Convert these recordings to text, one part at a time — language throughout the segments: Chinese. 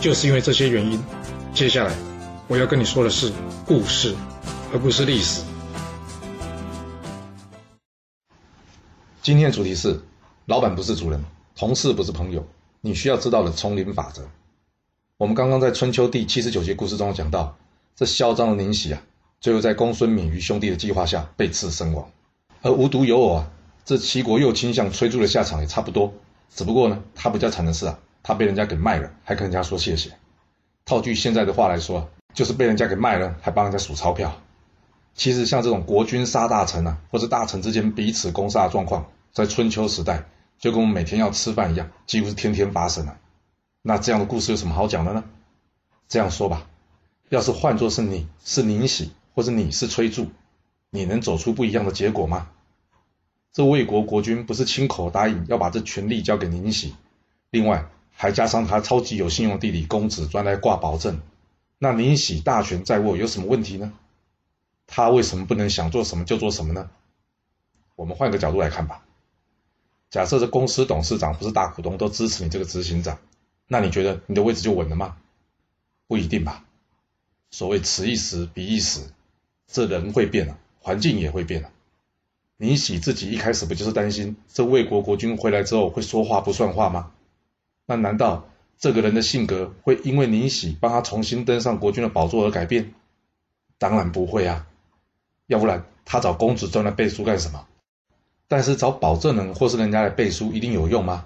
就是因为这些原因，接下来我要跟你说的是故事，而不是历史。今天的主题是：老板不是主人，同事不是朋友。你需要知道的丛林法则。我们刚刚在春秋第七十九节故事中讲到，这嚣张的宁喜啊，最后在公孙闵于兄弟的计划下被刺身亡。而无独有偶啊，这齐国右倾向崔杼的下场也差不多，只不过呢，他比较惨的是啊。他被人家给卖了，还跟人家说谢谢。套句现在的话来说，就是被人家给卖了，还帮人家数钞票。其实像这种国君杀大臣啊，或者大臣之间彼此攻杀的状况，在春秋时代就跟我们每天要吃饭一样，几乎是天天发生啊。那这样的故事有什么好讲的呢？这样说吧，要是换作是你是宁喜，或者你是崔杼，你能走出不一样的结果吗？这魏国国君不是亲口答应要把这权力交给宁喜，另外。还加上他超级有信用的弟弟公子专来挂保证，那宁喜大权在握，有什么问题呢？他为什么不能想做什么就做什么呢？我们换个角度来看吧。假设这公司董事长不是大股东都支持你这个执行长，那你觉得你的位置就稳了吗？不一定吧。所谓此一时彼一时，这人会变了，环境也会变了。宁喜自己一开始不就是担心这魏国国君回来之后会说话不算话吗？那难道这个人的性格会因为宁喜帮他重新登上国君的宝座而改变？当然不会啊，要不然他找公子专来背书干什么？但是找保证人或是人家来背书一定有用吗？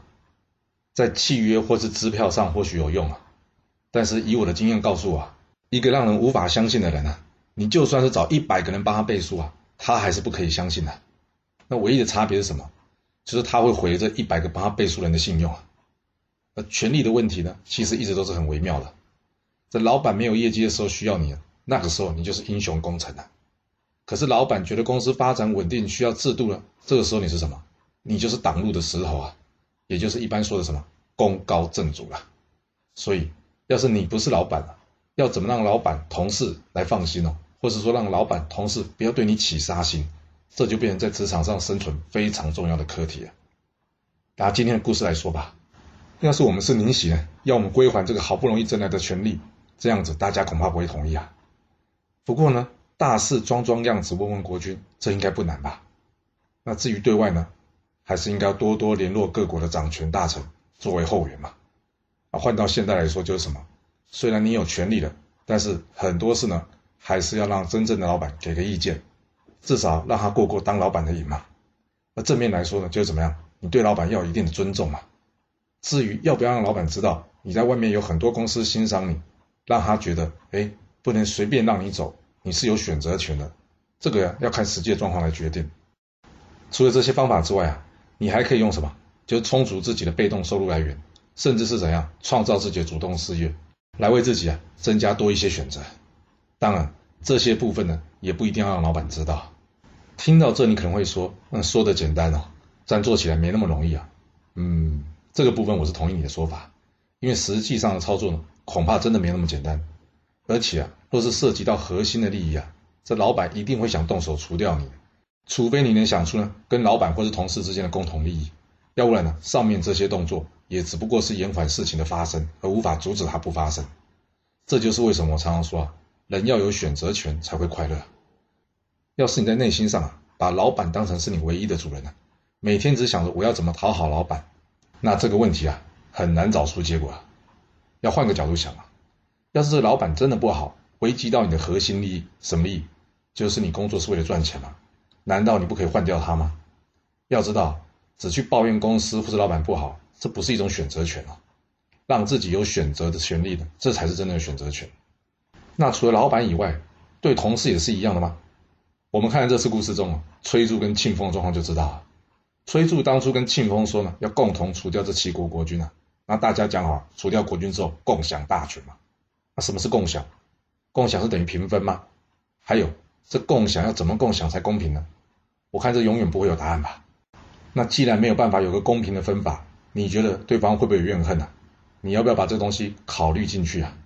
在契约或是支票上或许有用啊，但是以我的经验告诉我，一个让人无法相信的人啊，你就算是找一百个人帮他背书啊，他还是不可以相信的。那唯一的差别是什么？就是他会毁这一百个帮他背书人的信用啊。那权力的问题呢，其实一直都是很微妙的。在老板没有业绩的时候需要你，那个时候你就是英雄功臣啊。可是老板觉得公司发展稳定需要制度了，这个时候你是什么？你就是挡路的石头啊，也就是一般说的什么功高震主了。所以，要是你不是老板了，要怎么让老板、同事来放心哦？或者说让老板、同事不要对你起杀心，这就变成在职场上生存非常重要的课题了。拿今天的故事来说吧。要是我们是宁喜呢，要我们归还这个好不容易争来的权利，这样子大家恐怕不会同意啊。不过呢，大事装装样子问问国君，这应该不难吧？那至于对外呢，还是应该多多联络各国的掌权大臣作为后援嘛。啊，换到现在来说就是什么？虽然你有权利了，但是很多事呢，还是要让真正的老板给个意见，至少让他过过当老板的瘾嘛。那正面来说呢，就是怎么样？你对老板要有一定的尊重嘛。至于要不要让老板知道你在外面有很多公司欣赏你，让他觉得哎不能随便让你走，你是有选择权的，这个呀要看实际状况来决定。除了这些方法之外啊，你还可以用什么？就是充足自己的被动收入来源，甚至是怎样创造自己的主动事业，来为自己啊增加多一些选择。当然这些部分呢也不一定要让老板知道。听到这你可能会说，嗯说的简单哦，但做起来没那么容易啊。嗯。这个部分我是同意你的说法，因为实际上的操作呢，恐怕真的没那么简单。而且啊，若是涉及到核心的利益啊，这老板一定会想动手除掉你，除非你能想出呢跟老板或是同事之间的共同利益，要不然呢，上面这些动作也只不过是延缓事情的发生，而无法阻止它不发生。这就是为什么我常常说啊，人要有选择权才会快乐。要是你在内心上啊，把老板当成是你唯一的主人呢，每天只想着我要怎么讨好老板。那这个问题啊，很难找出结果啊。要换个角度想啊，要是这个老板真的不好，危及到你的核心利益，什么利益？就是你工作是为了赚钱嘛？难道你不可以换掉他吗？要知道，只去抱怨公司或者老板不好，这不是一种选择权啊。让自己有选择的权利的，这才是真正的选择权。那除了老板以外，对同事也是一样的吗？我们看看这次故事中啊，崔杼跟庆丰的状况就知道了。崔杼当初跟庆丰说呢，要共同除掉这七国国君啊，那大家讲好，除掉国君之后，共享大权嘛。那什么是共享？共享是等于平分吗？还有，这共享要怎么共享才公平呢？我看这永远不会有答案吧。那既然没有办法有个公平的分法，你觉得对方会不会有怨恨呢？你要不要把这东西考虑进去啊？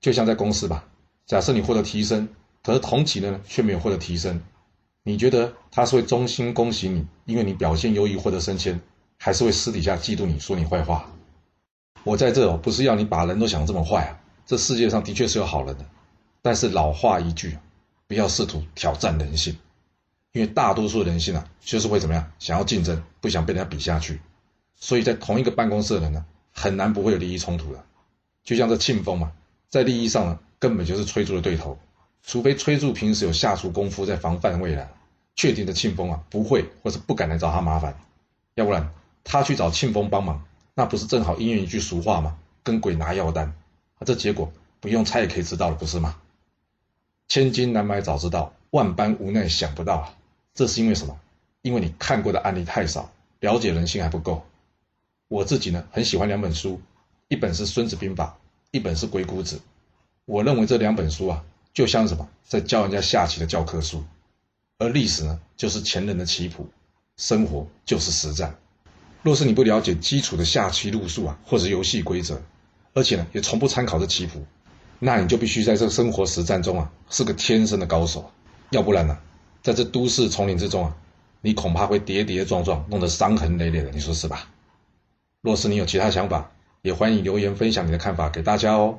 就像在公司吧，假设你获得提升，可是同期呢却没有获得提升，你觉得他是会衷心恭喜你，因为你表现优异获得升迁，还是会私底下嫉妒你说你坏话？我在这不是要你把人都想这么坏啊，这世界上的确是有好人的，但是老话一句，不要试图挑战人性。因为大多数人性啊，就是会怎么样？想要竞争，不想被人家比下去，所以在同一个办公室的人呢，很难不会有利益冲突的。就像这庆丰嘛，在利益上呢，根本就是崔杼的对头。除非崔杼平时有下足功夫在防范未来，确定的庆丰啊不会或是不敢来找他麻烦，要不然他去找庆丰帮忙，那不是正好应验一句俗话吗？跟鬼拿药单啊，这结果不用猜也可以知道了，不是吗？千金难买早知道，万般无奈想不到啊。这是因为什么？因为你看过的案例太少，了解人性还不够。我自己呢，很喜欢两本书，一本是《孙子兵法》，一本是《鬼谷子》。我认为这两本书啊，就像什么，在教人家下棋的教科书。而历史呢，就是前人的棋谱，生活就是实战。若是你不了解基础的下棋路数啊，或者游戏规则，而且呢，也从不参考这棋谱，那你就必须在这生活实战中啊，是个天生的高手，要不然呢？在这都市丛林之中啊，你恐怕会跌跌撞撞，弄得伤痕累累的，你说是吧？若是你有其他想法，也欢迎留言分享你的看法给大家哦。